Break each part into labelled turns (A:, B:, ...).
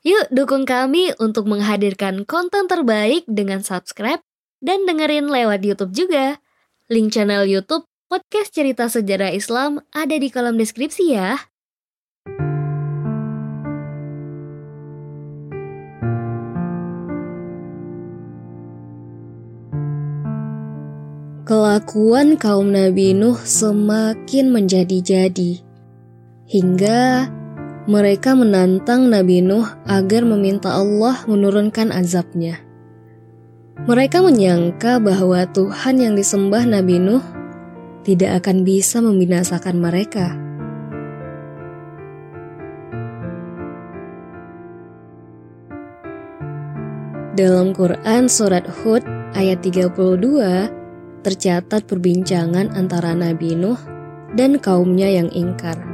A: Yuk dukung kami untuk menghadirkan konten terbaik dengan subscribe dan dengerin lewat YouTube juga. Link channel YouTube Podcast Cerita Sejarah Islam ada di kolom deskripsi ya. Kelakuan kaum Nabi Nuh semakin menjadi-jadi, hingga mereka menantang Nabi Nuh agar meminta Allah menurunkan azabnya. Mereka menyangka bahwa Tuhan yang disembah Nabi Nuh tidak akan bisa membinasakan mereka. Dalam Quran Surat Hud ayat 32, tercatat perbincangan antara Nabi Nuh dan kaumnya yang ingkar.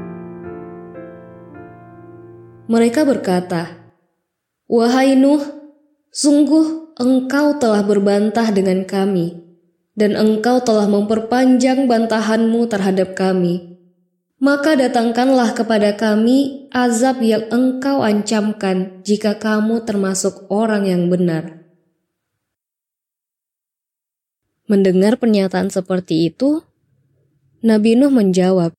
A: Mereka berkata, "Wahai Nuh, sungguh engkau telah berbantah dengan kami, dan engkau telah memperpanjang bantahanmu terhadap kami. Maka datangkanlah kepada kami azab yang engkau ancamkan jika kamu termasuk orang yang benar." Mendengar pernyataan seperti itu, Nabi Nuh menjawab,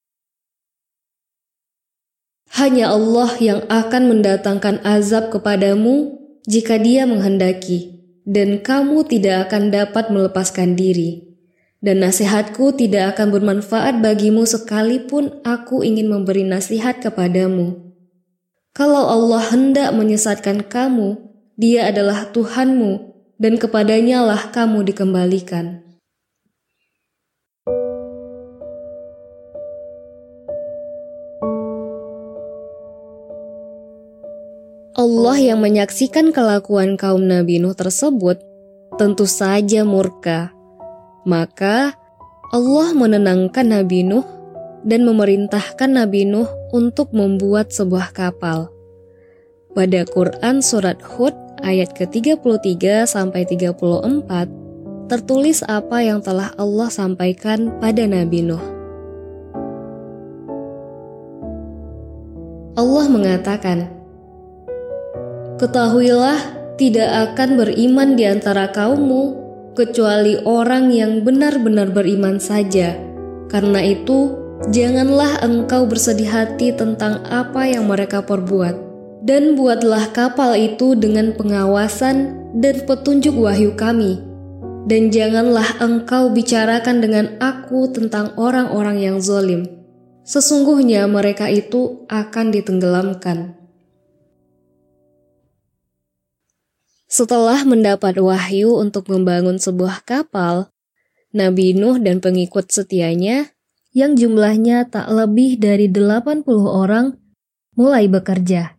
A: "Hanya Allah yang akan mendatangkan azab kepadamu jika Dia menghendaki, dan kamu tidak akan dapat melepaskan diri. Dan nasihatku tidak akan bermanfaat bagimu sekalipun aku ingin memberi nasihat kepadamu. Kalau Allah hendak menyesatkan kamu, Dia adalah Tuhanmu dan kepadanya lah kamu dikembalikan. Allah yang menyaksikan kelakuan kaum Nabi Nuh tersebut tentu saja murka. Maka Allah menenangkan Nabi Nuh dan memerintahkan Nabi Nuh untuk membuat sebuah kapal. Pada Quran surat Hud ayat ke-33 sampai 34 tertulis apa yang telah Allah sampaikan pada Nabi Nuh. Allah mengatakan, Ketahuilah tidak akan beriman di antara kaummu kecuali orang yang benar-benar beriman saja. Karena itu, janganlah engkau bersedih hati tentang apa yang mereka perbuat dan buatlah kapal itu dengan pengawasan dan petunjuk wahyu kami. Dan janganlah engkau bicarakan dengan aku tentang orang-orang yang zolim. Sesungguhnya mereka itu akan ditenggelamkan. Setelah mendapat wahyu untuk membangun sebuah kapal, Nabi Nuh dan pengikut setianya yang jumlahnya tak lebih dari 80 orang mulai bekerja.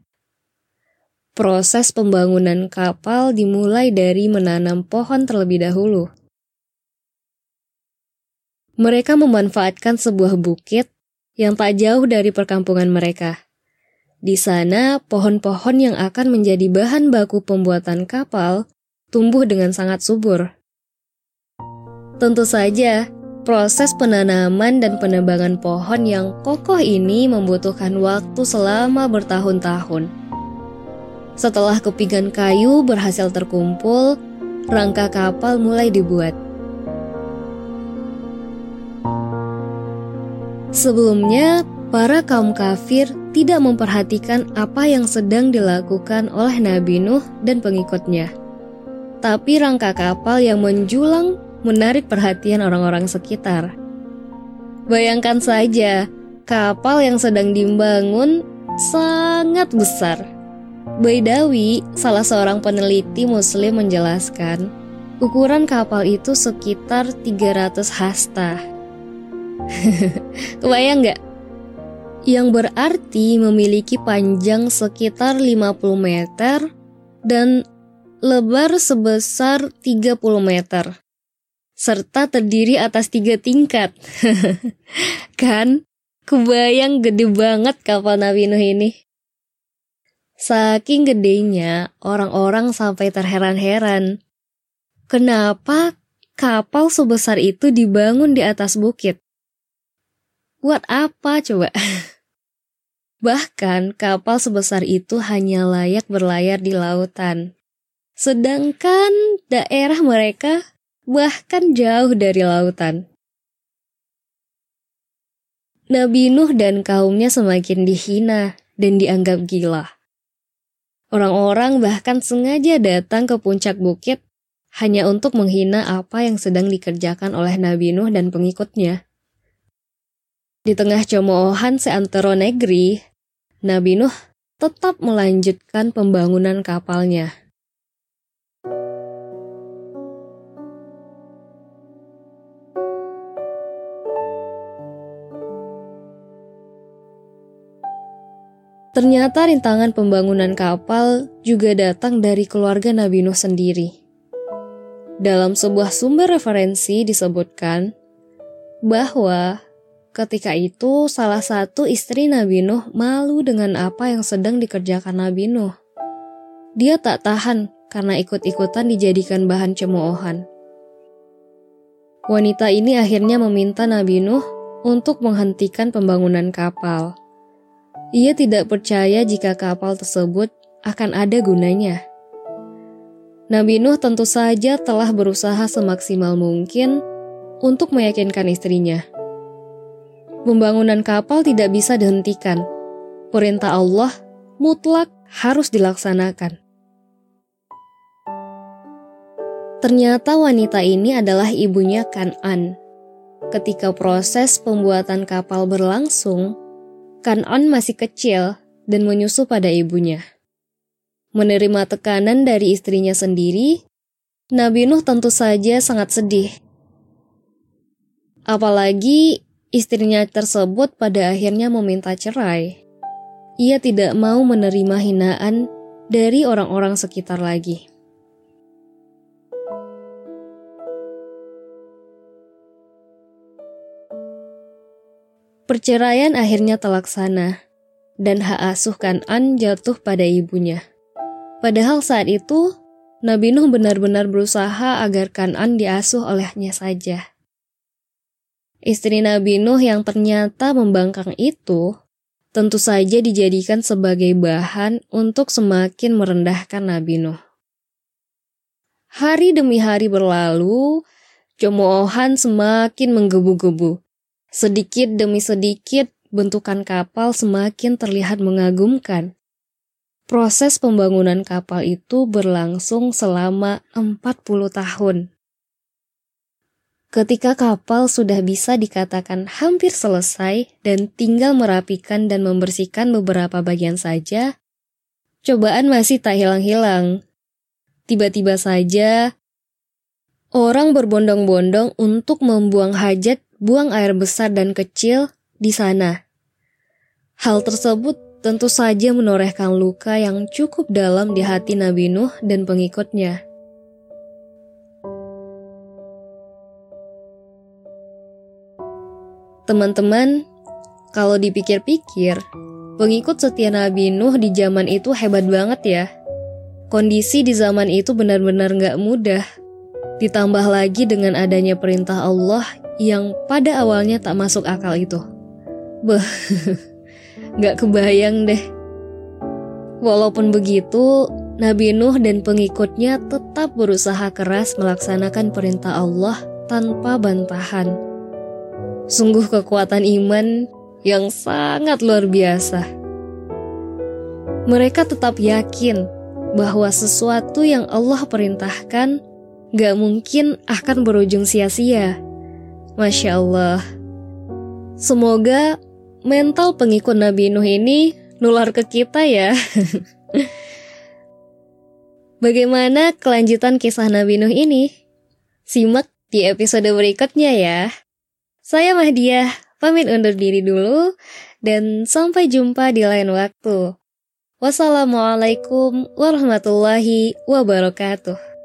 A: Proses pembangunan kapal dimulai dari menanam pohon terlebih dahulu. Mereka memanfaatkan sebuah bukit yang tak jauh dari perkampungan mereka. Di sana, pohon-pohon yang akan menjadi bahan baku pembuatan kapal tumbuh dengan sangat subur. Tentu saja, proses penanaman dan penebangan pohon yang kokoh ini membutuhkan waktu selama bertahun-tahun. Setelah kepingan kayu berhasil terkumpul, rangka kapal mulai dibuat. Sebelumnya, para kaum kafir tidak memperhatikan apa yang sedang dilakukan oleh Nabi Nuh dan pengikutnya. Tapi rangka kapal yang menjulang menarik perhatian orang-orang sekitar. Bayangkan saja, kapal yang sedang dibangun sangat besar Baidawi, salah seorang peneliti muslim menjelaskan, ukuran kapal itu sekitar 300 hasta. Kebayang nggak? Yang berarti memiliki panjang sekitar 50 meter dan lebar sebesar 30 meter. Serta terdiri atas tiga tingkat. kan? Kebayang gede banget kapal Nabi Nuh ini. Saking gedenya, orang-orang sampai terheran-heran. Kenapa kapal sebesar itu dibangun di atas bukit? Buat apa coba? Bahkan kapal sebesar itu hanya layak berlayar di lautan. Sedangkan daerah mereka bahkan jauh dari lautan. Nabi Nuh dan kaumnya semakin dihina dan dianggap gila. Orang-orang bahkan sengaja datang ke puncak bukit hanya untuk menghina apa yang sedang dikerjakan oleh Nabi Nuh dan pengikutnya. Di tengah cemoohan seantero negeri, Nabi Nuh tetap melanjutkan pembangunan kapalnya. Ternyata rintangan pembangunan kapal juga datang dari keluarga Nabi Nuh sendiri. Dalam sebuah sumber referensi disebutkan bahwa ketika itu salah satu istri Nabi Nuh malu dengan apa yang sedang dikerjakan Nabi Nuh. Dia tak tahan karena ikut-ikutan dijadikan bahan cemoohan. Wanita ini akhirnya meminta Nabi Nuh untuk menghentikan pembangunan kapal. Ia tidak percaya jika kapal tersebut akan ada gunanya. Nabi Nuh tentu saja telah berusaha semaksimal mungkin untuk meyakinkan istrinya. Pembangunan kapal tidak bisa dihentikan. Perintah Allah mutlak harus dilaksanakan. Ternyata wanita ini adalah ibunya Kanan. Ketika proses pembuatan kapal berlangsung, Kanon masih kecil dan menyusu pada ibunya. Menerima tekanan dari istrinya sendiri, Nabi Nuh tentu saja sangat sedih. Apalagi istrinya tersebut pada akhirnya meminta cerai. Ia tidak mau menerima hinaan dari orang-orang sekitar lagi. Perceraian akhirnya terlaksana, dan hak asuh Kanan jatuh pada ibunya. Padahal saat itu, Nabi Nuh benar-benar berusaha agar Kanan diasuh olehnya saja. Istri Nabi Nuh yang ternyata membangkang itu, tentu saja dijadikan sebagai bahan untuk semakin merendahkan Nabi Nuh. Hari demi hari berlalu, cemoohan semakin menggebu-gebu Sedikit demi sedikit, bentukan kapal semakin terlihat mengagumkan. Proses pembangunan kapal itu berlangsung selama 40 tahun. Ketika kapal sudah bisa dikatakan hampir selesai dan tinggal merapikan dan membersihkan beberapa bagian saja, cobaan masih tak hilang-hilang. Tiba-tiba saja, orang berbondong-bondong untuk membuang hajat buang air besar dan kecil di sana. Hal tersebut tentu saja menorehkan luka yang cukup dalam di hati Nabi Nuh dan pengikutnya. Teman-teman, kalau dipikir-pikir, pengikut setia Nabi Nuh di zaman itu hebat banget ya. Kondisi di zaman itu benar-benar gak mudah. Ditambah lagi dengan adanya perintah Allah yang pada awalnya tak masuk akal itu. Beh, gak kebayang deh. Walaupun begitu, Nabi Nuh dan pengikutnya tetap berusaha keras melaksanakan perintah Allah tanpa bantahan. Sungguh kekuatan iman yang sangat luar biasa. Mereka tetap yakin bahwa sesuatu yang Allah perintahkan gak mungkin akan berujung sia-sia. Masya Allah. Semoga mental pengikut Nabi Nuh ini nular ke kita ya. Bagaimana kelanjutan kisah Nabi Nuh ini? Simak di episode berikutnya ya. Saya Mahdiah, pamit undur diri dulu dan sampai jumpa di lain waktu. Wassalamualaikum warahmatullahi wabarakatuh.